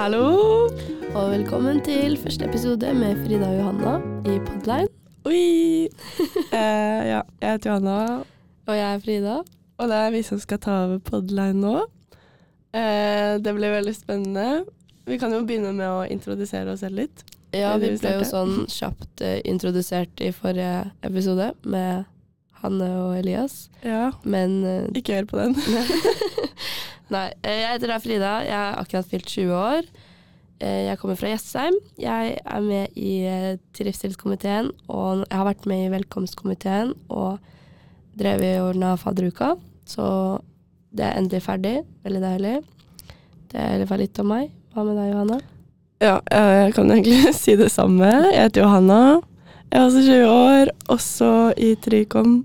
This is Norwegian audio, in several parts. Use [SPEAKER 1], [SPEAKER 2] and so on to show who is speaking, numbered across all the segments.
[SPEAKER 1] Hallo!
[SPEAKER 2] Og velkommen til første episode med Frida og Johanna i Podline.
[SPEAKER 1] Oi! Eh, ja, jeg heter Johanna,
[SPEAKER 2] Og jeg er Frida.
[SPEAKER 1] og det er vi som skal ta over Podline nå. Eh, det blir veldig spennende. Vi kan jo begynne med å introdusere oss selv litt.
[SPEAKER 2] Ja, vi ble jo sånn kjapt eh, introdusert i forrige episode med Hanne og Elias,
[SPEAKER 1] Ja,
[SPEAKER 2] men eh,
[SPEAKER 1] ikke hør på den.
[SPEAKER 2] Nei, eh, jeg heter da Frida. Jeg er akkurat fylt 20 år. Eh, Jeg kommer fra Jessheim. Jeg er med i trivselskomiteen, og jeg har vært med i velkomstkomiteen og drevet og ordna fadderuka. Så det er endelig ferdig. Veldig deilig. Det var litt om meg. Hva med deg, Johanna?
[SPEAKER 1] Ja, jeg kan egentlig si det samme. Jeg heter Johanna. Jeg er også 20 år, også i Trikom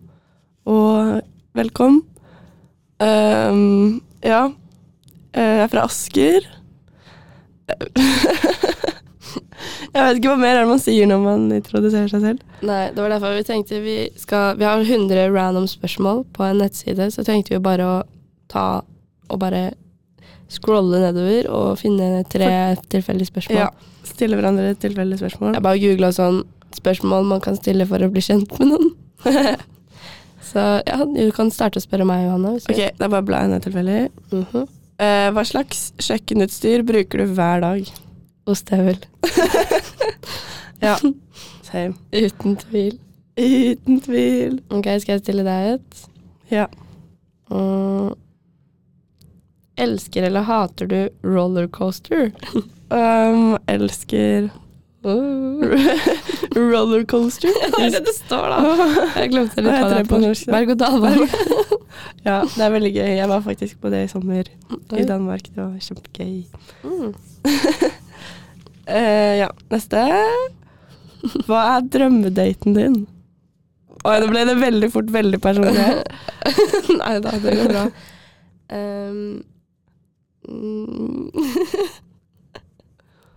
[SPEAKER 1] og velkommen. Um, ja. Eh, Jeg er fra Asker. jeg vet ikke hva mer er det man sier når man introduserer seg selv.
[SPEAKER 2] Nei, det var derfor vi tenkte vi skal Vi har 100 random spørsmål på en nettside, så tenkte vi bare å ta og bare scrolle nedover og finne tre tilfeldige spørsmål.
[SPEAKER 1] Ja. Stille hverandre tilfeldige spørsmål.
[SPEAKER 2] Jeg bare googla sånn spørsmål man kan stille for å bli kjent med noen. så ja, du kan starte å spørre meg, Johanna. Hvis
[SPEAKER 1] Ok, det er bare bla ned tilfeldig.
[SPEAKER 2] Mhm.
[SPEAKER 1] Eh, hva slags kjøkkenutstyr bruker du hver dag?
[SPEAKER 2] Ostehøvel.
[SPEAKER 1] Ja, same.
[SPEAKER 2] Uten tvil.
[SPEAKER 1] Uten tvil.
[SPEAKER 2] Ok, skal jeg stille deg et?
[SPEAKER 1] Ja.
[SPEAKER 2] Mm. Elsker eller hater du rollercoaster?
[SPEAKER 1] Um, elsker. rollercoaster.
[SPEAKER 2] det er det det står, da. Jeg glemte litt
[SPEAKER 1] Hva
[SPEAKER 2] det er
[SPEAKER 1] på norsk.
[SPEAKER 2] Berg-og-dal-bane.
[SPEAKER 1] Ja, det er veldig gøy. Jeg var faktisk på det i sommer i Danmark. Det var kjempegøy.
[SPEAKER 2] Mm.
[SPEAKER 1] Eh, ja, neste. Hva er drømmedaten din? Oi, nå ble det veldig fort veldig personlig.
[SPEAKER 2] Nei da, det går bra. Um.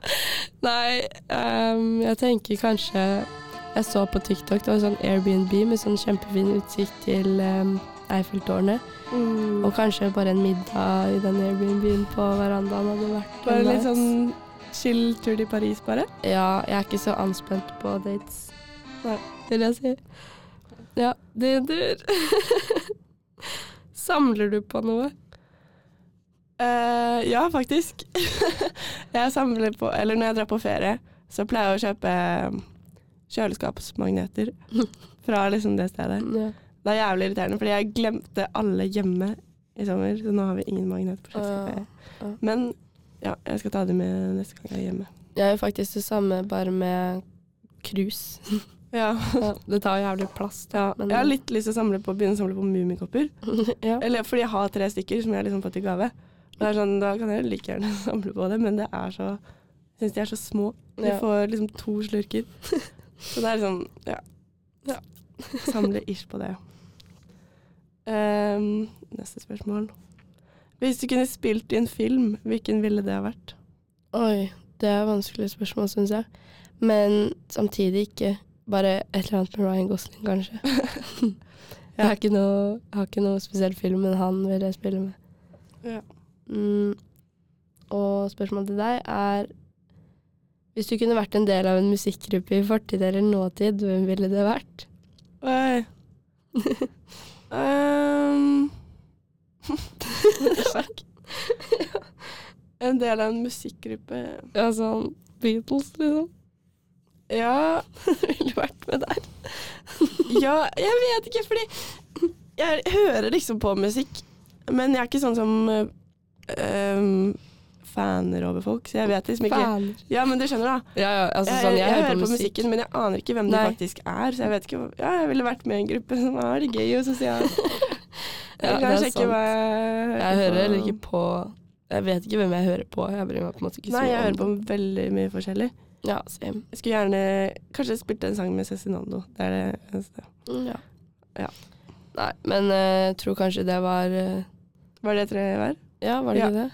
[SPEAKER 2] Nei, um, jeg tenker kanskje Jeg så på TikTok, det var sånn Airbnb med sånn kjempefin utsikt til um, Eiffeltårnet.
[SPEAKER 1] Mm.
[SPEAKER 2] Og kanskje bare en middag i den Airbnb-en på verandaen hadde vært
[SPEAKER 1] Bare litt
[SPEAKER 2] nice.
[SPEAKER 1] sånn chill tur til Paris, bare.
[SPEAKER 2] Ja, jeg er ikke så anspent på dates,
[SPEAKER 1] Nei.
[SPEAKER 2] vil jeg si. Ja, din tur. Samler du på noe?
[SPEAKER 1] Eh, ja, faktisk. jeg samler på Eller når jeg drar på ferie, så pleier jeg å kjøpe um, kjøleskapsmagneter fra liksom det stedet.
[SPEAKER 2] Ja.
[SPEAKER 1] Det er jævlig irriterende, fordi jeg glemte alle hjemme i sommer, så nå har vi ingen magnet på kjøleskapet.
[SPEAKER 2] ja.
[SPEAKER 1] Men ja, jeg skal ta det med neste gang jeg er hjemme.
[SPEAKER 2] Jeg gjør faktisk det samme, bare med krus.
[SPEAKER 1] Ja.
[SPEAKER 2] Det tar jævlig plass.
[SPEAKER 1] ja.
[SPEAKER 2] Men-
[SPEAKER 1] Jeg har litt lyst til å samle på, begynne å samle på mummikopper.
[SPEAKER 2] ja.
[SPEAKER 1] Eller fordi jeg har tre stykker som jeg har liksom fått i gave. Det er sånn, da kan jeg like gjerne samle på det, men det er så Jeg syns de er så små. De
[SPEAKER 2] Ja.
[SPEAKER 1] får liksom to slurker. Så det er liksom Ja.
[SPEAKER 2] Ja.
[SPEAKER 1] Samle ish på det. Um, neste spørsmål. Hvis du kunne spilt i en film, hvilken ville det ha vært?
[SPEAKER 2] Oi, det er vanskelige spørsmål, syns jeg. Men samtidig ikke bare et eller annet med Ryan Gosling, kanskje. jeg, har noe, jeg har ikke noe spesiell film, men han vil jeg spille med.
[SPEAKER 1] Ja.
[SPEAKER 2] Mm, og spørsmålet til deg er Hvis du kunne vært en del av en musikkgruppe i fortid eller nåtid, hvem ville det vært?
[SPEAKER 1] Oi. um. En del av en musikkgruppe.
[SPEAKER 2] Ja, sånn Beatles, liksom.
[SPEAKER 1] Ja,
[SPEAKER 2] Ville vært med der.
[SPEAKER 1] ja, jeg vet ikke, fordi jeg hører liksom på musikk, men jeg er ikke sånn som ehm, faner over folk, så jeg vet liksom ikke
[SPEAKER 2] Faner.
[SPEAKER 1] Ja, men du skjønner, da.
[SPEAKER 2] Ja, ja, altså
[SPEAKER 1] jeg,
[SPEAKER 2] sånn, jeg,
[SPEAKER 1] jeg
[SPEAKER 2] hører på, musikk.
[SPEAKER 1] musikken, men jeg aner ikke hvem
[SPEAKER 2] Nei.
[SPEAKER 1] de faktisk er, så jeg vet ikke Ja, jeg ville vært med i en gruppe som er gøy og sosialt.
[SPEAKER 2] Ja,
[SPEAKER 1] Jeg
[SPEAKER 2] det
[SPEAKER 1] kan sjekke hva jeg
[SPEAKER 2] Jeg hører heller ikke på Jeg vet ikke hvem jeg hører på. Jeg bryr meg på en måte ikke så
[SPEAKER 1] Nei, jeg hører på veldig mye forskjellig.
[SPEAKER 2] Ja, same.
[SPEAKER 1] Jeg skulle gjerne kanskje spilt en sang med Cezinando. Det er det eneste.
[SPEAKER 2] Mm, Ja.
[SPEAKER 1] Ja.
[SPEAKER 2] Nei, men jeg jeg tror kanskje det var uh,
[SPEAKER 1] Var det tre hver?
[SPEAKER 2] Ja, var det
[SPEAKER 1] Ja.
[SPEAKER 2] ikke det?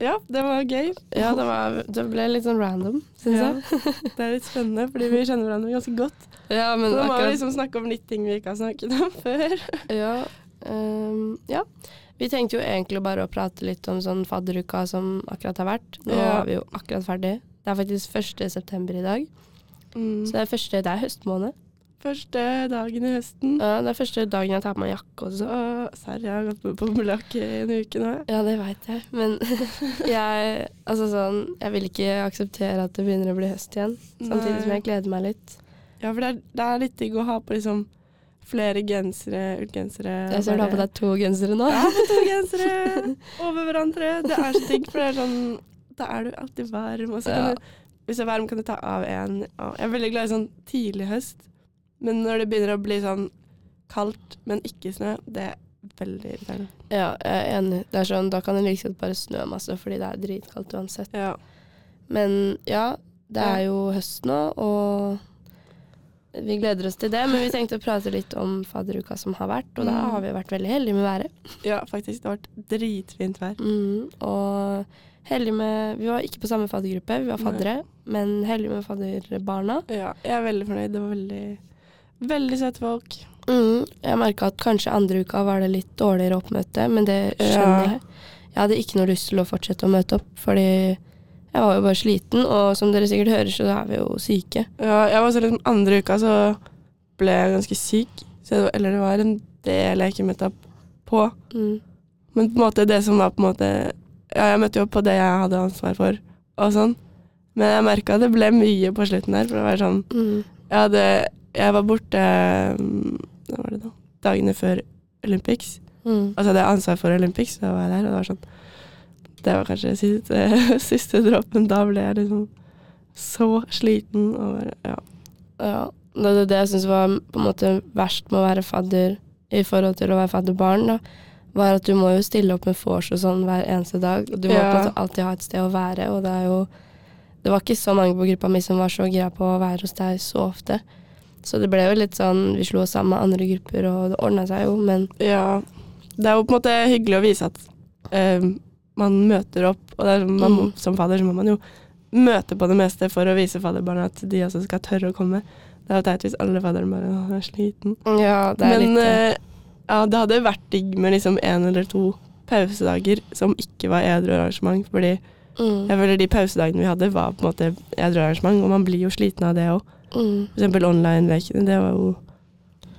[SPEAKER 1] Ja, det var gøy.
[SPEAKER 2] Ja, det, var, det ble litt sånn random, syns
[SPEAKER 1] Ja.
[SPEAKER 2] jeg.
[SPEAKER 1] Det er litt spennende, fordi vi kjenner hverandre ganske godt.
[SPEAKER 2] Ja, men
[SPEAKER 1] Så da må vi liksom snakke om litt ting vi ikke har snakket om før.
[SPEAKER 2] Ja, um, ja. Vi tenkte jo egentlig bare å prate litt om sånn fadderuka som akkurat har vært. Nå
[SPEAKER 1] Ja.
[SPEAKER 2] er vi jo akkurat ferdig. Det er faktisk 1. september i dag.
[SPEAKER 1] Mm.
[SPEAKER 2] Så det er første, det er høstmåned.
[SPEAKER 1] Første dagen i høsten.
[SPEAKER 2] Ja, det er første dagen jeg tar på meg jakke også.
[SPEAKER 1] Serr, jeg har gått med boblejakke i en uke nå.
[SPEAKER 2] Ja, det veit jeg. Men jeg Altså sånn Jeg vil ikke akseptere at det begynner å bli høst igjen. Samtidig som jeg gleder meg litt.
[SPEAKER 1] Ja, for det er, det er litt digg å ha på liksom flere gensere, ullgensere.
[SPEAKER 2] Jeg ser du har på deg to gensere nå.
[SPEAKER 1] Ja, på to gensere over hverandre. Det er så digg, for det er sånn Da er du alltid varm. Og så kan
[SPEAKER 2] Ja.
[SPEAKER 1] du, hvis du er varm, kan du ta av en. Jeg er veldig glad i sånn tidlig høst. Men når det begynner å bli sånn kaldt, men ikke snø, det er veldig irriterende.
[SPEAKER 2] Ja, jeg er enig. Det er sånn, Da kan det like godt bare snø masse, fordi det er dritkaldt uansett.
[SPEAKER 1] Ja.
[SPEAKER 2] Men ja, det er jo høst nå, og vi gleder oss til det. Men vi tenkte å prate litt om fadderuka som har vært, og da
[SPEAKER 1] Mm.
[SPEAKER 2] har vi vært veldig heldige med været.
[SPEAKER 1] ja, faktisk. Det har vært dritfint vær.
[SPEAKER 2] Mm, og heldige med Vi var ikke på samme faddergruppe, vi var faddere, men heldige med fadderbarna.
[SPEAKER 1] Ja, jeg er veldig fornøyd. Det var veldig, veldig søte folk.
[SPEAKER 2] Mm, jeg merka at kanskje andre uka var det litt dårligere oppmøte, men det skjønner
[SPEAKER 1] Ja.
[SPEAKER 2] jeg. Jeg hadde ikke noe lyst til å fortsette å møte opp, fordi jeg var jo bare sliten, og som dere sikkert hører, så er vi jo syke.
[SPEAKER 1] Ja, jeg var så liksom andre uka så ble jeg ganske syk. Så det, var- eller det var en del jeg ikke møtte opp på.
[SPEAKER 2] Mm.
[SPEAKER 1] Men på en måte det som var på en måte Ja, jeg møtte jo opp på det jeg hadde ansvar for, og sånn. Men jeg merka det ble mye på slutten der, for det var sånn
[SPEAKER 2] Mm.
[SPEAKER 1] Jeg hadde Jeg var borte mm, Hva var det da? Dagene før Olympics.
[SPEAKER 2] Mm.
[SPEAKER 1] Altså hadde jeg ansvar for Olympics, da var jeg der, og det var sånn Det var kanskje siste, siste dråpen. Da ble jeg liksom så sliten og Ja.
[SPEAKER 2] Ja, det er det jeg syns var på en måte verst med å være fadder i forhold til å være fadderbarn, da, var at du må jo stille opp med vors og sånn hver eneste dag. Du må
[SPEAKER 1] Ja.
[SPEAKER 2] på en måte alltid ha et sted å være, og det er jo Det var ikke så mange på gruppa mi som var så gira på å være hos deg så ofte. Så det ble jo litt sånn Vi slo oss sammen med andre grupper, og det ordna seg jo, men
[SPEAKER 1] Ja. Det er jo på en måte hyggelig å vise at eh, man møter opp, og er, man,
[SPEAKER 2] Mm.
[SPEAKER 1] som fader så må man jo møte på det meste for å vise fadderbarna at de også skal tørre å komme. Det er jo teit hvis alle fadderne bare «Åh, er sliten.
[SPEAKER 2] ja, det er
[SPEAKER 1] Men
[SPEAKER 2] litt
[SPEAKER 1] eh, ja, det hadde vært digg med liksom en eller to pausedager som ikke var edru arrangement, fordi
[SPEAKER 2] mm,
[SPEAKER 1] jeg føler de pausedagene vi hadde var på en måte edru arrangement, og man blir jo sliten av det òg.
[SPEAKER 2] Mm.
[SPEAKER 1] For eksempel online-lekene, det var jo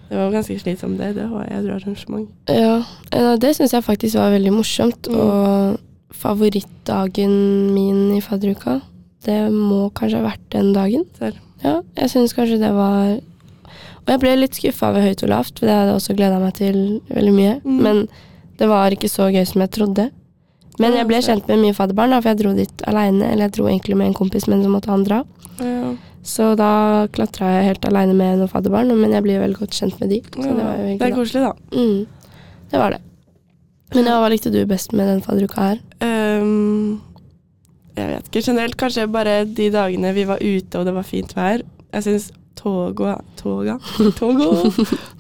[SPEAKER 1] det var ganske slitsomt det, det var edru arrangement.
[SPEAKER 2] Ja, eh, det syns jeg faktisk var veldig morsomt.
[SPEAKER 1] Mm.
[SPEAKER 2] Og favorittdagen min i fadderuka, det må kanskje ha vært den dagen.
[SPEAKER 1] Serr.
[SPEAKER 2] Ja, jeg syns kanskje det var Og jeg ble litt skuffa ved høyt og lavt, for det hadde jeg også gleda meg til veldig mye.
[SPEAKER 1] Mm.
[SPEAKER 2] Men det var ikke så gøy som jeg trodde. Men jeg ble kjent med mye fadderbarn, da, for jeg dro dit aleine. Eller jeg dro egentlig med en kompis, men så måtte han dra.
[SPEAKER 1] Ja.
[SPEAKER 2] Så da klatra jeg helt aleine med noen fadderbarn, men jeg blir veldig godt kjent med de. Så det var jo
[SPEAKER 1] det er koselig, da.
[SPEAKER 2] Mm, det var det. Men ja, hva likte du best med den fadderuka her?
[SPEAKER 1] Um, jeg vet ikke. Generelt kanskje bare de dagene vi var ute og det var fint vær. Jeg syns toga Toga? Toga,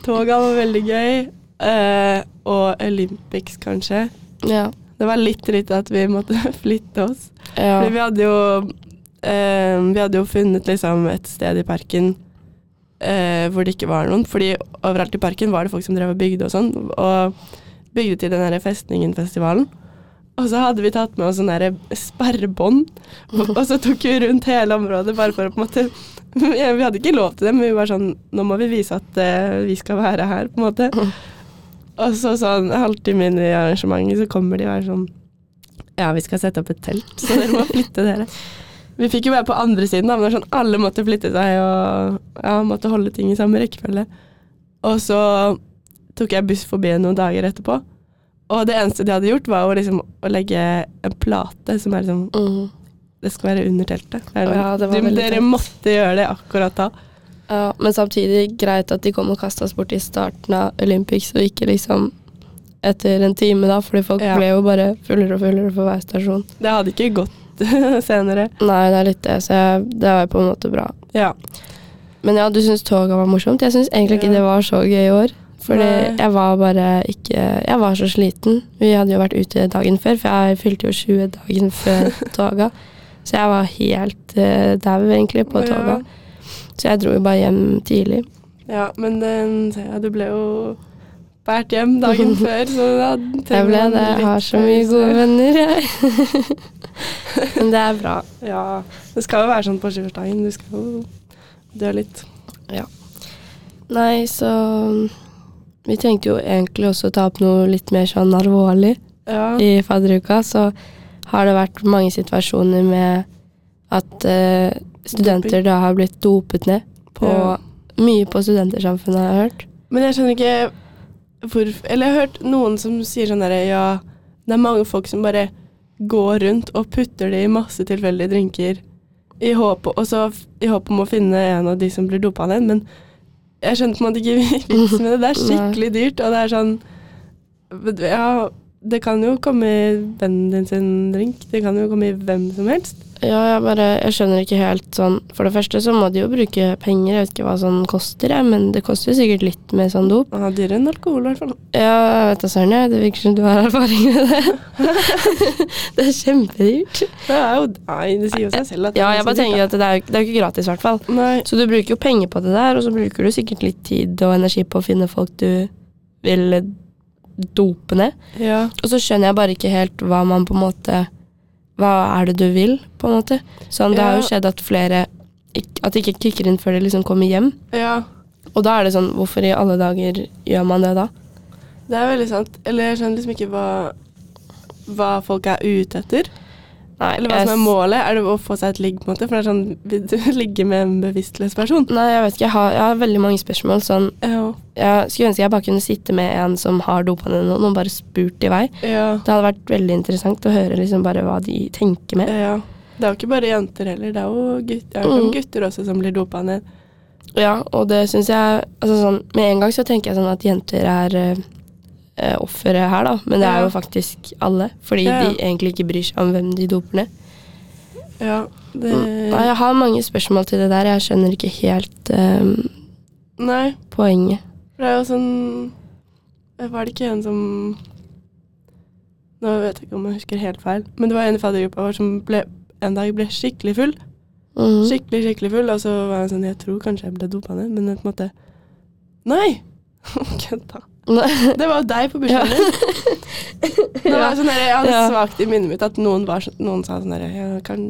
[SPEAKER 1] toga var veldig gøy. Uh, og Olympics, kanskje.
[SPEAKER 2] Ja.
[SPEAKER 1] Det var litt dritt at vi måtte flytte oss.
[SPEAKER 2] ja.
[SPEAKER 1] Vi hadde jo eh, Vi hadde jo funnet liksom et sted i parken eh, hvor det ikke var noen. Fordi overalt i parken var det folk som drev og bygde og sånn. Og bygde til den derre Festningen-festivalen. Og så hadde vi tatt med oss sånn der sperrebånd, og så tok vi rundt hele området bare for å på en måte Vi hadde ikke lov til det, men vi var sånn Nå må vi vise at eh, vi skal være her, på en måte. Og så sånn halvtime inn i arrangementet så kommer de og er sånn Ja, vi skal sette opp et telt, så dere må flytte dere. Vi fikk jo være på andre siden, da, men sånn alle måtte flytte seg og ja, måtte holde ting i samme rekkefølge. Og så tok jeg buss forbi noen dager etterpå. Og det eneste de hadde gjort, var å, liksom, å legge en plate som er liksom
[SPEAKER 2] Mm.
[SPEAKER 1] Det skal være under teltet. Sånn,
[SPEAKER 2] Ja, det var
[SPEAKER 1] du, dere måtte gjøre det akkurat da.
[SPEAKER 2] Ja. Men samtidig greit at de kom og kasta oss bort i starten av Olympics, og ikke liksom etter en time, da, fordi folk
[SPEAKER 1] Ja.
[SPEAKER 2] ble jo bare fullere og fullere for hver stasjon.
[SPEAKER 1] Det hadde ikke gått senere.
[SPEAKER 2] Nei, det er litt det, så jeg, det var på en måte bra.
[SPEAKER 1] Ja.
[SPEAKER 2] Men ja, du syns toga var morsomt. Jeg syns egentlig ikke
[SPEAKER 1] Ja.
[SPEAKER 2] det var så gøy i år. Fordi
[SPEAKER 1] Nei.
[SPEAKER 2] jeg var bare ikke Jeg var så sliten. Vi hadde jo vært ute dagen før, for jeg fylte jo 20 dagen før toga. Så jeg var helt uh, dau, egentlig, på toga. Så jeg dro jo bare hjem tidlig.
[SPEAKER 1] Ja, men den, ja, du ble jo båret hjem dagen før. Så da
[SPEAKER 2] Jeg ble det. Jeg har så mye gode venner, jeg. Men det er bra.
[SPEAKER 1] Ja, det skal jo være sånn på 20-årsdagen. Du skal jo dø litt.
[SPEAKER 2] Nei, så Vi tenkte jo egentlig også å ta opp noe litt mer sånn alvorlig.
[SPEAKER 1] Ja.
[SPEAKER 2] I fadderuka så har det vært mange situasjoner med at eh, studenter da har blitt dopet ned på
[SPEAKER 1] Ja.
[SPEAKER 2] Mye på Studentersamfunnet, har jeg hørt.
[SPEAKER 1] Men jeg skjønner ikke hvor Eller jeg har hørt noen som sier sånn derre Ja, det er mange folk som bare går rundt og putter det i masse tilfeldige drinker i håp, i håp om å finne en av de som blir dopa ned. Men jeg skjønner på en måte ikke vitsen med det. Det er skikkelig dyrt, og det er sånn Ja, det kan jo komme i vennen din sin drink. Det kan jo komme i hvem som helst.
[SPEAKER 2] Ja, jeg bare Jeg skjønner ikke helt sånn For det første så må de jo bruke penger, jeg vet ikke hva sånn koster, jeg, men det koster jo sikkert litt med sånn dop.
[SPEAKER 1] Ja, dyrere enn alkohol, i hvert fall.
[SPEAKER 2] Ja, jeg vet da søren, jeg. Det virker som du har erfaring med det. det er kjempedyrt.
[SPEAKER 1] Det er jo Nei, det sier jo seg selv at
[SPEAKER 2] Ja, jeg bare tenker at det er, det er jo ikke gratis, i hvert fall.
[SPEAKER 1] Nei.
[SPEAKER 2] Så du bruker jo penger på det der, og så bruker du sikkert litt tid og energi på å finne folk du vil dope ned.
[SPEAKER 1] Ja.
[SPEAKER 2] Og så skjønner jeg bare ikke helt hva man på en måte Hva er det du vil, på en måte? Sånn, det har jo skjedd at flere At det ikke kicker inn før de liksom kommer hjem.
[SPEAKER 1] ja.
[SPEAKER 2] Og da er det sånn Hvorfor i alle dager gjør man det da?
[SPEAKER 1] Det er veldig sant. Eller jeg skjønner liksom ikke hva, hva folk er ute etter.
[SPEAKER 2] Nei,
[SPEAKER 1] Eller hva
[SPEAKER 2] jeg
[SPEAKER 1] som er målet. Er det å få seg et ligg, på en måte? For det er sånn Vil du ligge med en bevisstløs person?
[SPEAKER 2] Nei, jeg vet ikke. Jeg har, jeg har veldig mange spørsmål. Sånn,
[SPEAKER 1] Ja.
[SPEAKER 2] jeg skulle ønske jeg bare kunne sitte med en som har dopa ned noen, og bare spurt i vei.
[SPEAKER 1] Ja.
[SPEAKER 2] Det hadde vært veldig interessant å høre liksom bare hva de tenker med.
[SPEAKER 1] ja. Det er jo ikke bare jenter heller. Det er jo gutter, er
[SPEAKER 2] Mm.
[SPEAKER 1] gutter også som blir dopa ned.
[SPEAKER 2] Ja, og det syns jeg altså sånn, Med en gang så tenker jeg sånn at jenter er eh, eh, offeret her, da. Men det er jo faktisk alle. Fordi
[SPEAKER 1] Ja, ja.
[SPEAKER 2] de egentlig ikke bryr seg om hvem de doper ned.
[SPEAKER 1] Ja. Det
[SPEAKER 2] Mm. Nei, jeg har mange spørsmål til det der. Jeg skjønner ikke helt eh,
[SPEAKER 1] Nei.
[SPEAKER 2] poenget.
[SPEAKER 1] For det er jo sånn Var det ikke en som Nå vet jeg ikke om jeg husker helt feil, men det var en i faddergruppa vår som ble, en dag ble skikkelig full.
[SPEAKER 2] Mhm.
[SPEAKER 1] Skikkelig, skikkelig full. Og så var han sånn Jeg tror kanskje jeg ble dopa ned, men på en måte Nei! Kødda. Det var jo deg på bursdagen din. Det var sånn der, Jeg hadde
[SPEAKER 2] Ja.
[SPEAKER 1] svakt i minnet mitt at noen, var, noen sa sånn herre ja, kan,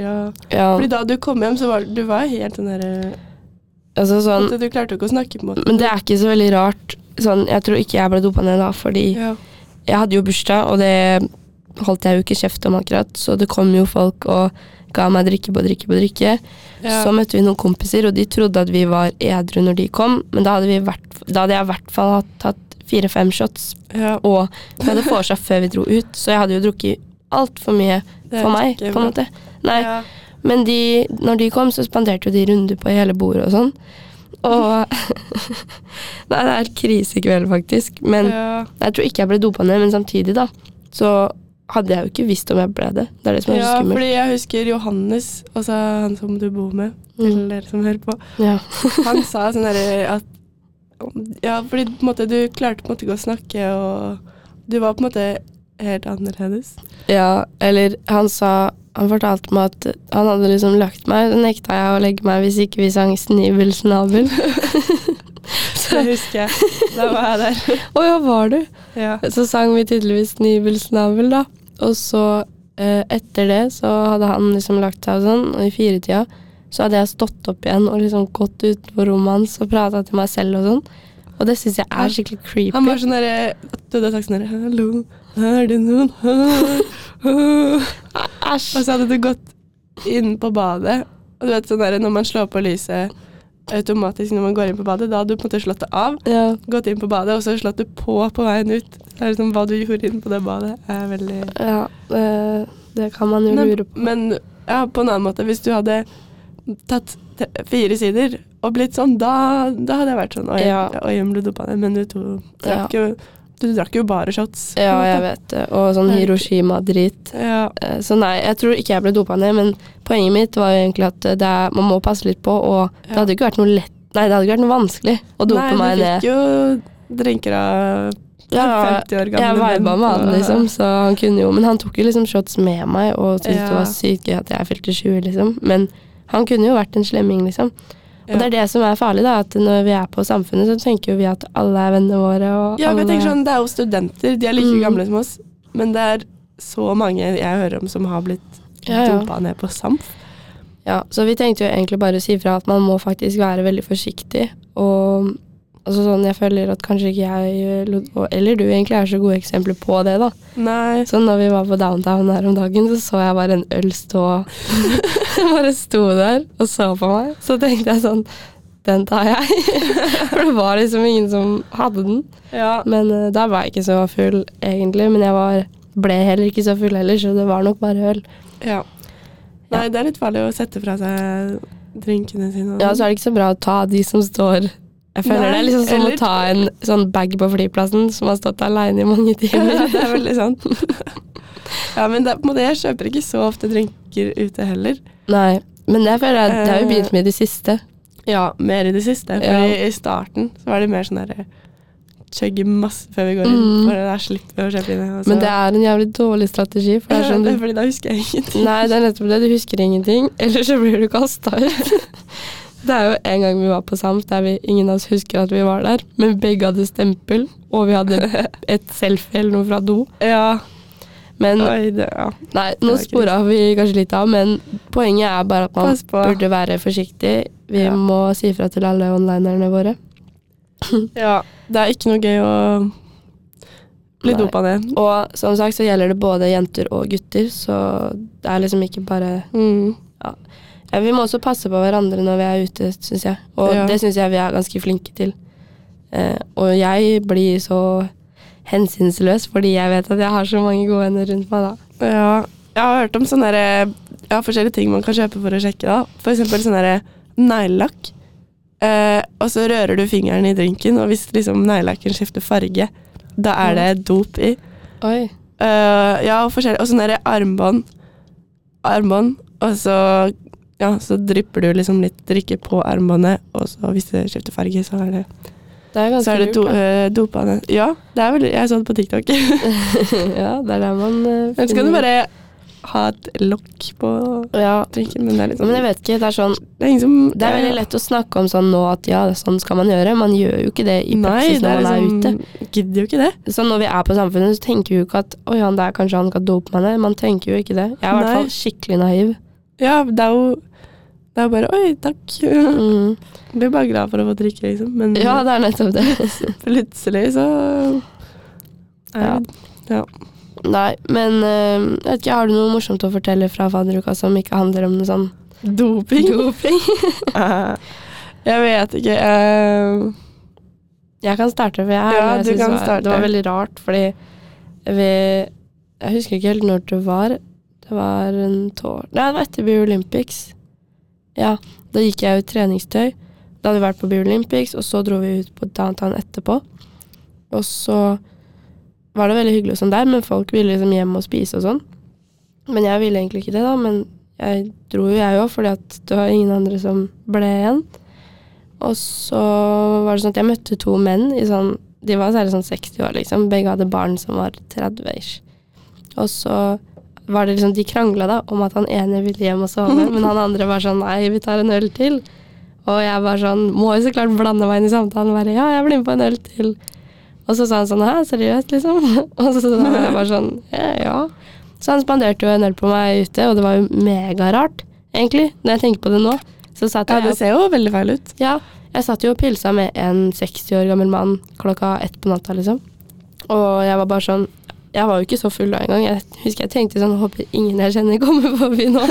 [SPEAKER 1] ja.
[SPEAKER 2] ja,
[SPEAKER 1] Fordi da du kom hjem, så var du var helt sånn herre
[SPEAKER 2] altså sånn
[SPEAKER 1] Du klarte ikke å snakke, på en måte.
[SPEAKER 2] Men det er ikke så veldig rart. Sånn, jeg tror ikke jeg ble dopa ned da, fordi
[SPEAKER 1] ja.
[SPEAKER 2] jeg hadde jo bursdag, og det holdt jeg jo ikke kjeft om akkurat, så det kom jo folk og ga meg drikke på drikke på drikke.
[SPEAKER 1] Ja.
[SPEAKER 2] Så møtte vi noen kompiser, og de trodde at vi var edru når de kom, men da hadde, vi vært, da hadde jeg i hvert fall tatt fire-fem shots,
[SPEAKER 1] ja.
[SPEAKER 2] og vi hadde vorsa før vi dro ut, så jeg hadde jo drukket altfor mye for meg, på en måte. Nei,
[SPEAKER 1] Ja.
[SPEAKER 2] men de, når de kom, så spanderte jo de runder på hele bordet og sånn. Og Nei, det er krisekveld, faktisk. Men
[SPEAKER 1] ja.
[SPEAKER 2] jeg tror ikke jeg ble dopa ned, men samtidig, da, så hadde jeg jo ikke visst om jeg ble det. Det er det som er
[SPEAKER 1] ja,
[SPEAKER 2] skummelt.
[SPEAKER 1] fordi jeg husker Johannes, altså han som du bor med,
[SPEAKER 2] Mm.
[SPEAKER 1] dere som hører på,
[SPEAKER 2] Ja.
[SPEAKER 1] han sa sånn derre at Ja, fordi måte, du klarte på en måte ikke å snakke, og du var på en måte helt annerledes.
[SPEAKER 2] ja, eller han sa Han fortalte meg at han hadde liksom lagt meg, så nekta jeg å legge meg hvis ikke vi sang 'Snibel snabel'.
[SPEAKER 1] Det husker jeg. Da var jeg der.
[SPEAKER 2] Å ja, var du?
[SPEAKER 1] Ja.
[SPEAKER 2] Så sang vi tydeligvis 'Snibel snabel', da. Og så, eh, etter det, så hadde han liksom lagt seg og sånn, og i firetida så hadde jeg stått opp igjen og liksom gått ut på rommet hans og prata til meg selv og sånn. Og det syns jeg er skikkelig creepy.
[SPEAKER 1] Han var sånn derre Du hadde sagt sånn derre Hallo, er det noen her? Og så hadde du gått inn på badet, og du vet sånn derre når man slår på lyset automatisk når man går inn på badet, da hadde du på en måte slått det av.
[SPEAKER 2] Ja.
[SPEAKER 1] gått inn på badet, og så slått det på på veien ut. Det er liksom Hva du gjorde inn på det badet, er veldig
[SPEAKER 2] Ja, det, det kan man jo lure på.
[SPEAKER 1] men ja, på en annen måte, hvis du hadde tatt fire sider og blitt sånn, da, da hadde jeg vært sånn Oi,
[SPEAKER 2] Ja.
[SPEAKER 1] oi ble dopa ned, men du, to, drakk jo, du drakk jo bare shots.
[SPEAKER 2] Ja, jeg vet det. Og sånn Hiroshima-drit.
[SPEAKER 1] Ja,
[SPEAKER 2] Eh, Så nei, jeg tror ikke jeg ble dopa ned, men poenget mitt var jo egentlig at det er, man må passe litt på, og det hadde ikke vært noe lett Nei, det hadde ikke vært noe vanskelig å dope
[SPEAKER 1] Nei,
[SPEAKER 2] meg
[SPEAKER 1] du fikk jo drinker av
[SPEAKER 2] Ja,
[SPEAKER 1] 50 år gamle
[SPEAKER 2] jeg viba med han, liksom, så han kunne jo Men han tok jo liksom shots med meg og syntes det var sykt gøy at jeg fylte 20, liksom. Men han kunne jo vært en slemming, liksom. Og det er det som er farlig, da, at når vi er på Samfunnet, så tenker jo vi at alle er vennene våre.
[SPEAKER 1] Ja, alle... jeg tenker sånn, Det er jo studenter, de er like
[SPEAKER 2] Mm.
[SPEAKER 1] gamle som oss. Men det er så mange jeg hører om som har blitt
[SPEAKER 2] Ja, ja.
[SPEAKER 1] dopa ned på SAMF.
[SPEAKER 2] Ja, så vi tenkte jo egentlig bare å si fra at man må faktisk være veldig forsiktig. Og altså sånn, jeg føler at kanskje ikke jeg, eller du egentlig, er så gode eksempler på det, da.
[SPEAKER 1] Nei.
[SPEAKER 2] Så når vi var på downtown her om dagen, så så jeg bare en øl stå Bare sto der og så på meg. Så tenkte jeg sånn Den tar jeg. For det var liksom ingen som hadde den.
[SPEAKER 1] Ja.
[SPEAKER 2] Men uh, da var jeg ikke så full, egentlig. Men jeg var, ble heller ikke så full heller, så det var nok bare øl.
[SPEAKER 1] ja. Nei, det er litt farlig å sette fra seg drinkene sine.
[SPEAKER 2] Ja,
[SPEAKER 1] sånn.
[SPEAKER 2] så er det ikke så bra å ta de som står Jeg føler
[SPEAKER 1] Nei,
[SPEAKER 2] det er liksom som
[SPEAKER 1] eller-
[SPEAKER 2] å ta en sånn bag på flyplassen som har stått aleine i mange
[SPEAKER 1] Ja,
[SPEAKER 2] timer.
[SPEAKER 1] det er veldig sant. ja, men det, på en måte, jeg kjøper ikke så ofte drinker ute heller.
[SPEAKER 2] Nei. Men det føler jeg det har jo
[SPEAKER 1] Eh,
[SPEAKER 2] begynt med i det siste.
[SPEAKER 1] Ja, mer i det siste.
[SPEAKER 2] Ja.
[SPEAKER 1] I starten så var det mer sånn derre Chugge masse før vi går inn,
[SPEAKER 2] Mm.
[SPEAKER 1] for da slipper vi å kjøpe inn. Altså.
[SPEAKER 2] Men det er en jævlig dårlig strategi. For det er
[SPEAKER 1] ja,
[SPEAKER 2] sånn
[SPEAKER 1] det
[SPEAKER 2] du
[SPEAKER 1] er fordi da husker jeg ingenting.
[SPEAKER 2] Nei, det er nettopp det. Du husker ingenting. Eller så blir du kasta ut. Det er jo en gang vi var på SAMS der vi, ingen av oss husker at vi var der, men begge hadde stempel, og vi hadde et selfie eller noe fra do.
[SPEAKER 1] Ja.
[SPEAKER 2] Men
[SPEAKER 1] Oi, det, ja.
[SPEAKER 2] nei, nå spora vi kanskje litt av, men poenget er bare at man burde være forsiktig. Vi
[SPEAKER 1] Ja.
[SPEAKER 2] må si fra til alle onlinerne våre.
[SPEAKER 1] ja. Det er ikke noe gøy å bli dopa ned.
[SPEAKER 2] Og som sagt så gjelder det både jenter og gutter, så det er liksom ikke bare
[SPEAKER 1] Mm.
[SPEAKER 2] ja, Vi må også passe på hverandre når vi er ute, syns jeg. Og
[SPEAKER 1] Ja.
[SPEAKER 2] det syns jeg vi er ganske flinke til. Eh, og jeg blir så hensynsløs fordi jeg vet at jeg har så mange gode venner rundt meg da.
[SPEAKER 1] Ja. Jeg har hørt om sånne der, ja, forskjellige ting man kan kjøpe for å sjekke. da. For eksempel sånn neglelakk. Eh, og så rører du fingeren i drinken, og hvis liksom neglelakken skifter farge, da er det dop i.
[SPEAKER 2] Oi.
[SPEAKER 1] Eh, ja, og forskjellig. Og sånn derre armbånd. Armbånd, og så ja, så drypper du liksom litt drikke på armbåndet, og så hvis det skifter farge, så er det,
[SPEAKER 2] Det er
[SPEAKER 1] så er det do, eh, ned. Ja, det er veldig Jeg så det på TikTok.
[SPEAKER 2] ja, det er der man uh,
[SPEAKER 1] Men så kan du bare ha et lokk på
[SPEAKER 2] Ja.
[SPEAKER 1] drinken, men det er litt
[SPEAKER 2] Men jeg vet ikke, det er sånn
[SPEAKER 1] Det er liksom,
[SPEAKER 2] Det er veldig lett å snakke om sånn nå at ja, sånn skal man gjøre. Man gjør jo ikke det i
[SPEAKER 1] Nei,
[SPEAKER 2] praksis
[SPEAKER 1] det
[SPEAKER 2] når
[SPEAKER 1] er
[SPEAKER 2] liksom, er ute.
[SPEAKER 1] Gidder jo ikke det.
[SPEAKER 2] Så når vi er på Samfunnet, så tenker vi jo ikke at oi, han der kanskje han kan dope meg ned. Man tenker jo ikke det. Jeg er i hvert fall skikkelig naiv.
[SPEAKER 1] Ja, det er jo Det er bare Oi, takk.
[SPEAKER 2] Mm.
[SPEAKER 1] Blir bare glad for å få drikke, liksom. Men
[SPEAKER 2] Ja, det er nettopp det.
[SPEAKER 1] plutselig så
[SPEAKER 2] Ja.
[SPEAKER 1] ja.
[SPEAKER 2] Nei, men eh, jeg vet ikke, har du noe morsomt å fortelle fra fadderuka som ikke handler om noe sånn
[SPEAKER 1] Doping?
[SPEAKER 2] doping?
[SPEAKER 1] Eh, jeg vet ikke. eh,
[SPEAKER 2] Jeg kan starte, for jeg,
[SPEAKER 1] Ja,
[SPEAKER 2] jeg
[SPEAKER 1] du kan
[SPEAKER 2] det, var, det var veldig rart, fordi vi Jeg husker ikke helt når det var. Det var en tår... Nei, det var etter Beer Olympics. Ja, da gikk jeg ut treningstøy. Da hadde vi vært på Beer og så dro vi ut på downtown etterpå. Og så var det veldig hyggelig og sånn der, men folk ville liksom hjem og spise og sånn. Men jeg ville egentlig ikke det, da. Men jeg dro jo, jeg òg, fordi at det var ingen andre som ble igjen. Og så var det sånn at jeg møtte to menn i sånn De var særlig sånn 60 år, liksom. Begge hadde barn som var 30-ish. Og så var det liksom De krangla da om at han ene ville hjem og sove, men han andre var sånn Nei, vi tar en øl til. Og jeg var sånn Må jo så klart blande meg inn i samtalen bare Ja, jeg blir med på en øl til. Og så sa han sånn Hæ, seriøst, liksom? Og så sa jeg bare sånn Ja, ja. Så han spanderte jo en øl på meg ute, og det var jo megarart, egentlig, når jeg tenker på det nå. Så satt
[SPEAKER 1] ja, det ser jo veldig feil ut.
[SPEAKER 2] ja, jeg satt jo og pilsa med en 60 år gammel mann klokka ett på natta, liksom. Og jeg var bare sånn Jeg var jo ikke så full da engang. Jeg husker jeg tenkte sånn Håper ingen jeg kjenner kommer forbi nå.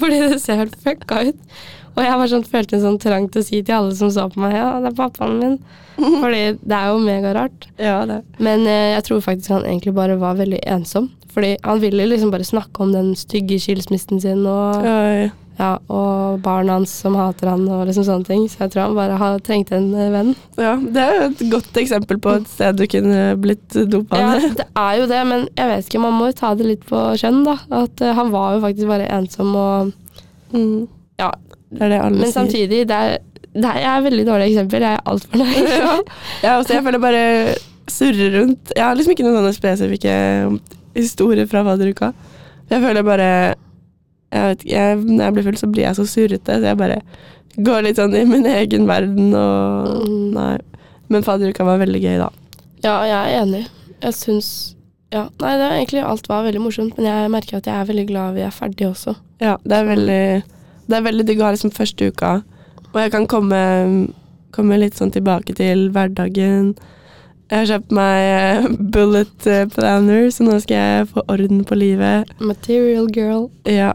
[SPEAKER 2] Fordi det ser helt fucka ut. Og jeg var sånn, følte en sånn trang til å si til alle som så på meg, ja, det er pappaen min. Fordi det er jo megarart.
[SPEAKER 1] Ja, det.
[SPEAKER 2] Men eh, jeg tror faktisk han egentlig bare var veldig ensom. Fordi han ville liksom bare snakke om den stygge skilsmissen sin og
[SPEAKER 1] Oi.
[SPEAKER 2] Ja, og barna hans som hater han og liksom sånne ting. Så jeg tror han bare har trengt en eh, venn.
[SPEAKER 1] Ja, det er jo et godt eksempel på et sted du kunne blitt dopa
[SPEAKER 2] Ja, det er jo det, men jeg vet ikke, man må jo ta det litt på kjønn, da. At uh, han var jo faktisk bare ensom og
[SPEAKER 1] Mm.
[SPEAKER 2] Ja.
[SPEAKER 1] Det er det alle
[SPEAKER 2] Men
[SPEAKER 1] sier.
[SPEAKER 2] samtidig, det er, det er, jeg er veldig dårlig eksempel. Jeg er altfor nær.
[SPEAKER 1] ja. ja, også, jeg føler bare surrer rundt. Jeg har liksom ikke noen sånne spesifikke historier fra fadderuka. Jeg føler bare jeg vet, ikke, jeg, Når jeg blir full, så blir jeg så surrete. Så jeg bare går litt sånn i min egen verden og
[SPEAKER 2] Mm.
[SPEAKER 1] Nei. Men fadderuka var veldig gøy, da.
[SPEAKER 2] Ja, jeg er enig. Jeg syns Ja, nei, det var egentlig alt var veldig morsomt, men jeg merker at jeg er veldig glad vi er ferdige også.
[SPEAKER 1] Ja, det er veldig Det er veldig digg å ha liksom første uka, og jeg kan komme, komme litt sånn tilbake til hverdagen. Jeg har kjøpt meg eh, bullet eh, planner, så nå skal jeg få orden på livet.
[SPEAKER 2] Material girl.
[SPEAKER 1] Ja.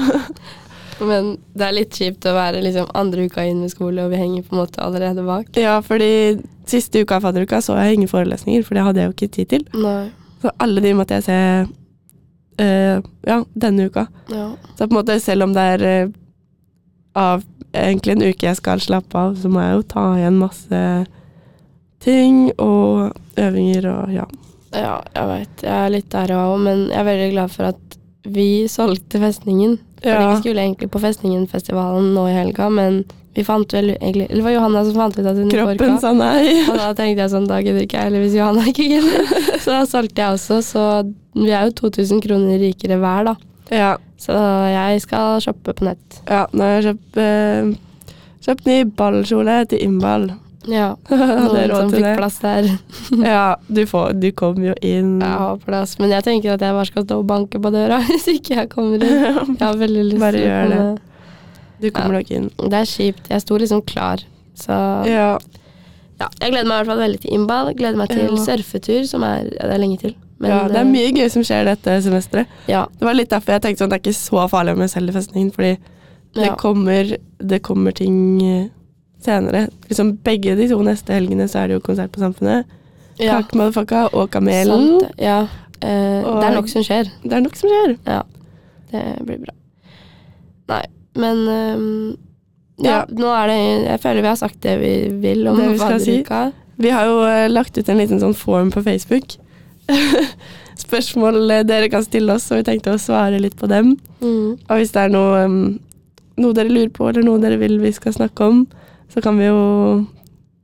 [SPEAKER 2] Men det er litt kjipt å være liksom andre uka inn med skole, og vi henger på en måte allerede bak.
[SPEAKER 1] ja, fordi siste uka av fadderuka så jeg ingen forelesninger, for det hadde jeg jo ikke tid til.
[SPEAKER 2] Nei.
[SPEAKER 1] Så alle de måtte jeg se uh, ja, denne uka.
[SPEAKER 2] Ja.
[SPEAKER 1] Så på en måte, selv om det er uh, av egentlig en uke jeg skal slappe av, så må jeg jo ta igjen masse ting og øvinger og ja.
[SPEAKER 2] ja, jeg veit. Jeg er litt der òg, men jeg er veldig glad for at vi solgte festningen. Fordi
[SPEAKER 1] Ja.
[SPEAKER 2] vi skulle egentlig på Festningen-festivalen nå i helga, men vi fant vel egentlig Eller det var Johanna som fant ut at hun
[SPEAKER 1] Kroppen
[SPEAKER 2] orka.
[SPEAKER 1] sa nei.
[SPEAKER 2] Og da tenkte jeg sånn, da gidder ikke jeg heller hvis Johanna ikke gidder. Så da solgte jeg også, så vi er jo 2000 kroner rikere hver, da.
[SPEAKER 1] Ja,
[SPEAKER 2] Så jeg skal shoppe på nett.
[SPEAKER 1] ja nå har jeg kjøpt, eh, kjøpt ny ballkjole til innball.
[SPEAKER 2] Ja. Noen som fikk
[SPEAKER 1] det?
[SPEAKER 2] plass der.
[SPEAKER 1] Ja, du, får, du kom jo inn.
[SPEAKER 2] Jeg har plass, men jeg tenker at jeg bare skal stå og banke på døra hvis ikke jeg kommer inn. Jeg har veldig lyst
[SPEAKER 1] Bare
[SPEAKER 2] til å
[SPEAKER 1] gjør det. Du kommer nok inn.
[SPEAKER 2] Det er kjipt. Jeg sto liksom klar. Så
[SPEAKER 1] Ja,
[SPEAKER 2] ja, jeg gleder meg i hvert fall veldig til innball. Gleder meg til
[SPEAKER 1] Ja.
[SPEAKER 2] surfetur, som er ja, det er lenge til. Men,
[SPEAKER 1] ja, det er
[SPEAKER 2] eh,
[SPEAKER 1] mye gøy som skjer dette semesteret.
[SPEAKER 2] Ja,
[SPEAKER 1] Det var litt derfor jeg tenkte sånn, det er ikke så farlig om jeg selger festningen, fordi det,
[SPEAKER 2] ja.
[SPEAKER 1] kommer, det kommer ting eh, senere. Liksom begge de to neste helgene så er det jo konsert på Samfunnet.
[SPEAKER 2] ja.
[SPEAKER 1] Kake Motherfucka og Kamelen.
[SPEAKER 2] Sant. Ja. Eh,
[SPEAKER 1] Og-
[SPEAKER 2] det er nok som skjer.
[SPEAKER 1] Det er nok som skjer.
[SPEAKER 2] Det blir bra. Nei, men um, ja,
[SPEAKER 1] Ja.
[SPEAKER 2] nå er det Jeg føler vi har sagt det vi vil om
[SPEAKER 1] Det vi skal si. Vi har jo uh, lagt ut en liten sånn form på Facebook. Spørsmål eh, dere kan stille oss, og vi tenkte å svare litt på dem.
[SPEAKER 2] Mm.
[SPEAKER 1] Og hvis det er noe, um, noe dere lurer på, eller noe dere vil vi skal snakke om, så kan vi jo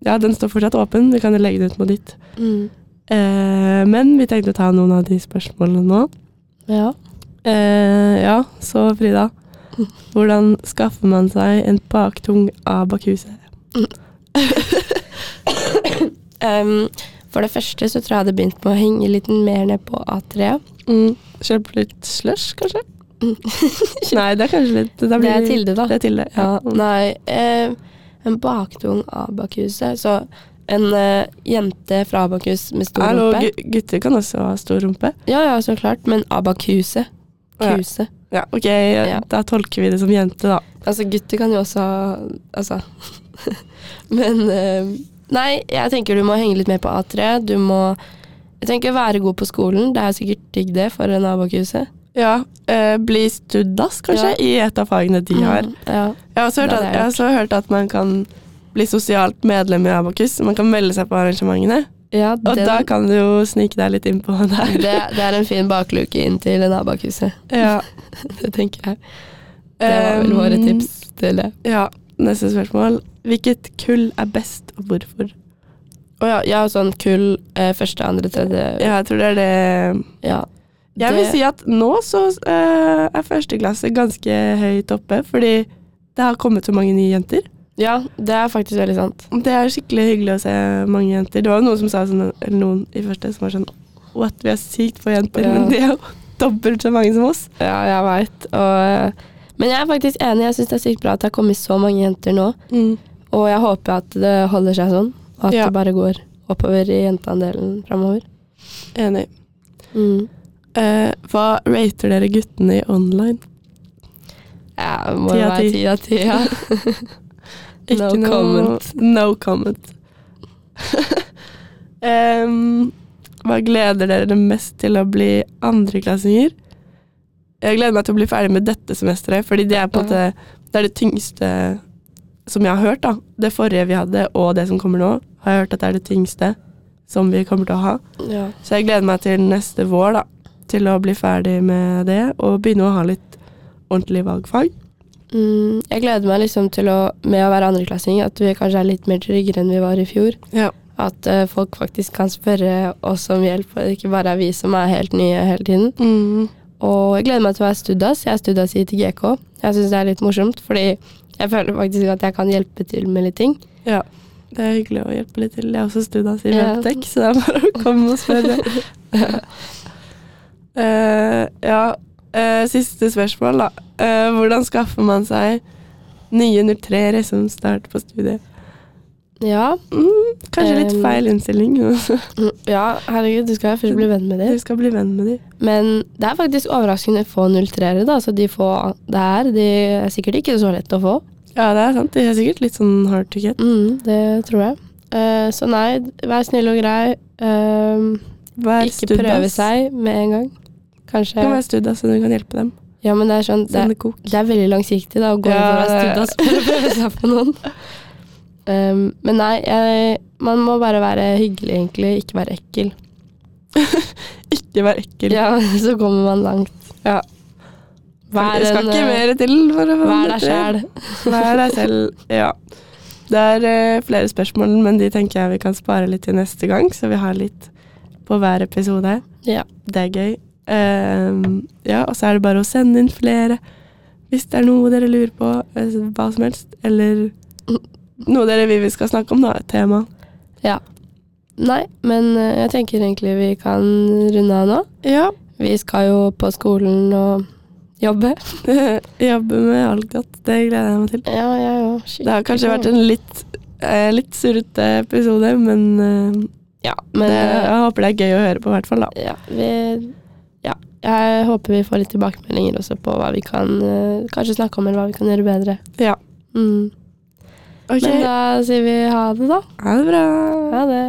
[SPEAKER 1] Ja, den står fortsatt åpen. Vi kan jo legge den ut på ditt.
[SPEAKER 2] Mm.
[SPEAKER 1] Eh, men vi tenkte å ta noen av de spørsmålene nå.
[SPEAKER 2] Ja.
[SPEAKER 1] Eh, ja, så Frida. Hvordan skaffer man seg en baktung abakuse?
[SPEAKER 2] um, for det første så tror jeg det hadde begynt med å henge litt mer ned på A3.
[SPEAKER 1] Mm. Kjøpe litt slush, kanskje? Nei, det er kanskje litt
[SPEAKER 2] Det
[SPEAKER 1] blir
[SPEAKER 2] er Tilde, da.
[SPEAKER 1] Det er Tilde,
[SPEAKER 2] Ja,
[SPEAKER 1] ja.
[SPEAKER 2] nei, eh, en baktung abakuse. Så en uh, jente fra Abakus med stor
[SPEAKER 1] Hallo,
[SPEAKER 2] rumpe.
[SPEAKER 1] gu- gutter kan også ha stor rumpe.
[SPEAKER 2] Ja, ja, så klart. Men abakuse. Kuse.
[SPEAKER 1] Ja, ok,
[SPEAKER 2] Ja.
[SPEAKER 1] da tolker vi det som jente, da.
[SPEAKER 2] Altså, gutter kan jo også ha Altså. Men uh, Nei, jeg tenker du må henge litt mer på A3. Du må Jeg tenker være god på skolen. Det er sikkert digg det for en abakuse.
[SPEAKER 1] Ja, eh, bli studdas, kanskje,
[SPEAKER 2] Ja.
[SPEAKER 1] i et av fagene de har.
[SPEAKER 2] Mm, ja.
[SPEAKER 1] Jeg har også hørt,
[SPEAKER 2] Det
[SPEAKER 1] at, har også hørt at man kan bli sosialt medlem i Abakus. Man kan melde seg på arrangementene.
[SPEAKER 2] ja
[SPEAKER 1] Og da kan du jo snike deg litt innpå der.
[SPEAKER 2] det, det er en fin bakluke inn til en abakuse.
[SPEAKER 1] Ja.
[SPEAKER 2] Det tenker jeg. Det var vel våre tips til det.
[SPEAKER 1] Ja, neste spørsmål. Hvilket kull er best, og hvorfor?
[SPEAKER 2] Å ja, jeg har sånn kull eh, første, andre, tredje
[SPEAKER 1] Ja, jeg tror det er det
[SPEAKER 2] Ja.
[SPEAKER 1] Jeg vil si at nå så uh, er første klasse ganske høyt oppe, fordi det har kommet så mange nye jenter.
[SPEAKER 2] ja, det er faktisk veldig sant.
[SPEAKER 1] Det er skikkelig hyggelig å se mange jenter. Det var jo noen som sa sånn, eller noen i første som var sånn What, vi er sykt få jenter,
[SPEAKER 2] Ja.
[SPEAKER 1] men de er jo dobbelt så mange som oss.
[SPEAKER 2] Ja, jeg veit. Men jeg er faktisk enig. Jeg syns det er sykt bra at det har kommet så mange jenter nå. Og jeg håper at det holder seg sånn. Og at
[SPEAKER 1] Ja.
[SPEAKER 2] det bare går oppover i jenteandelen framover.
[SPEAKER 1] Enig.
[SPEAKER 2] Mm.
[SPEAKER 1] Eh, hva rater dere guttene i online?
[SPEAKER 2] Ja, det må jo være
[SPEAKER 1] ti.
[SPEAKER 2] av ti. Ja. No
[SPEAKER 1] noe-
[SPEAKER 2] comment.
[SPEAKER 1] No comment. um, hva gleder dere mest til å bli andreklassinger? Jeg gleder meg til å bli ferdig med dette semesteret, fordi det er måte det er det tyngste som jeg har hørt. da. Det forrige vi hadde, og det som kommer nå, har jeg hørt at det er det tyngste som vi kommer til å ha.
[SPEAKER 2] Ja.
[SPEAKER 1] Så jeg gleder meg til neste vår, da. Til å bli ferdig med det, og begynne å ha litt ordentlig valgfag.
[SPEAKER 2] Mm, jeg gleder meg liksom til å, med å være andreklassing, at vi kanskje er litt mer tryggere enn vi var i fjor.
[SPEAKER 1] Ja.
[SPEAKER 2] At uh, folk faktisk kan spørre oss om hjelp, og ikke bare er vi som er helt nye hele tiden.
[SPEAKER 1] Mm.
[SPEAKER 2] Og jeg gleder meg til å være studdas. Jeg er studdas i ITGK. Jeg syns det er litt morsomt, fordi Jeg føler faktisk at jeg kan hjelpe til med litt ting.
[SPEAKER 1] Ja. Det er hyggelig å hjelpe litt til. Jeg er også studas i
[SPEAKER 2] Ja.
[SPEAKER 1] Så det er bare å komme og spørre. Eh, ja, uh, siste spørsmål, da. Uh, hvordan skaffer man seg nye 03-ere som starter på studiet?
[SPEAKER 2] Ja,
[SPEAKER 1] Mm, kanskje litt
[SPEAKER 2] Um,
[SPEAKER 1] feil innstilling.
[SPEAKER 2] ja, herregud, du skal først bli venn med dem.
[SPEAKER 1] Du skal bli venn med dem.
[SPEAKER 2] Men det er faktisk overraskende få 03-ere, da. Så de få det er, de er sikkert ikke så lett å få.
[SPEAKER 1] Ja, det er sant. De er sikkert litt sånn hard to get.
[SPEAKER 2] Mm, det tror jeg. Så nei, vær snill og grei. Ikke prøve seg med en gang. Kanskje
[SPEAKER 1] Du må være studas, så du kan hjelpe dem.
[SPEAKER 2] Ja, men det er sånn Det, det er veldig langsiktig da, å gå inn
[SPEAKER 1] Ja,
[SPEAKER 2] for å være
[SPEAKER 1] det-
[SPEAKER 2] studas for å prøve seg på noen. Um, men nei, jeg, man må bare være hyggelig, egentlig. Ikke være ekkel.
[SPEAKER 1] Ikke være ekkel.
[SPEAKER 2] Ja, så kommer man langt.
[SPEAKER 1] Ja.
[SPEAKER 2] Vær
[SPEAKER 1] det skal
[SPEAKER 2] en,
[SPEAKER 1] ikke
[SPEAKER 2] eh,
[SPEAKER 1] mer til for å
[SPEAKER 2] Vær deg sjæl.
[SPEAKER 1] Vær deg selv. Ja. Det er eh, flere spørsmål, men de tenker jeg vi kan spare litt til neste gang, så vi har litt på hver episode.
[SPEAKER 2] Ja.
[SPEAKER 1] Det er gøy. Ehm, ja, og så er det bare å sende inn flere hvis det er noe dere lurer på, eh, hva som helst, eller noe dere vil vi skal snakke om, da, et tema.
[SPEAKER 2] Ja. Nei, men eh, jeg tenker egentlig vi kan runde av nå.
[SPEAKER 1] Ja.
[SPEAKER 2] Vi skal jo på skolen og jobbe.
[SPEAKER 1] Jobbe med alt godt. det gleder jeg meg til.
[SPEAKER 2] Ja, ja, ja.
[SPEAKER 1] Det har kanskje vært en litt, eh, litt surrete episode, men eh,
[SPEAKER 2] Ja, men
[SPEAKER 1] det, jeg håper det er gøy å høre på, i hvert fall. da.
[SPEAKER 2] ja, vi, jeg håper vi får litt tilbakemeldinger også på hva vi kan eh, kanskje snakke om, eller hva vi kan gjøre bedre.
[SPEAKER 1] Ja.
[SPEAKER 2] Mm.
[SPEAKER 1] Okay.
[SPEAKER 2] Men da sier vi ha det, da.
[SPEAKER 1] ha det bra.
[SPEAKER 2] Ha det.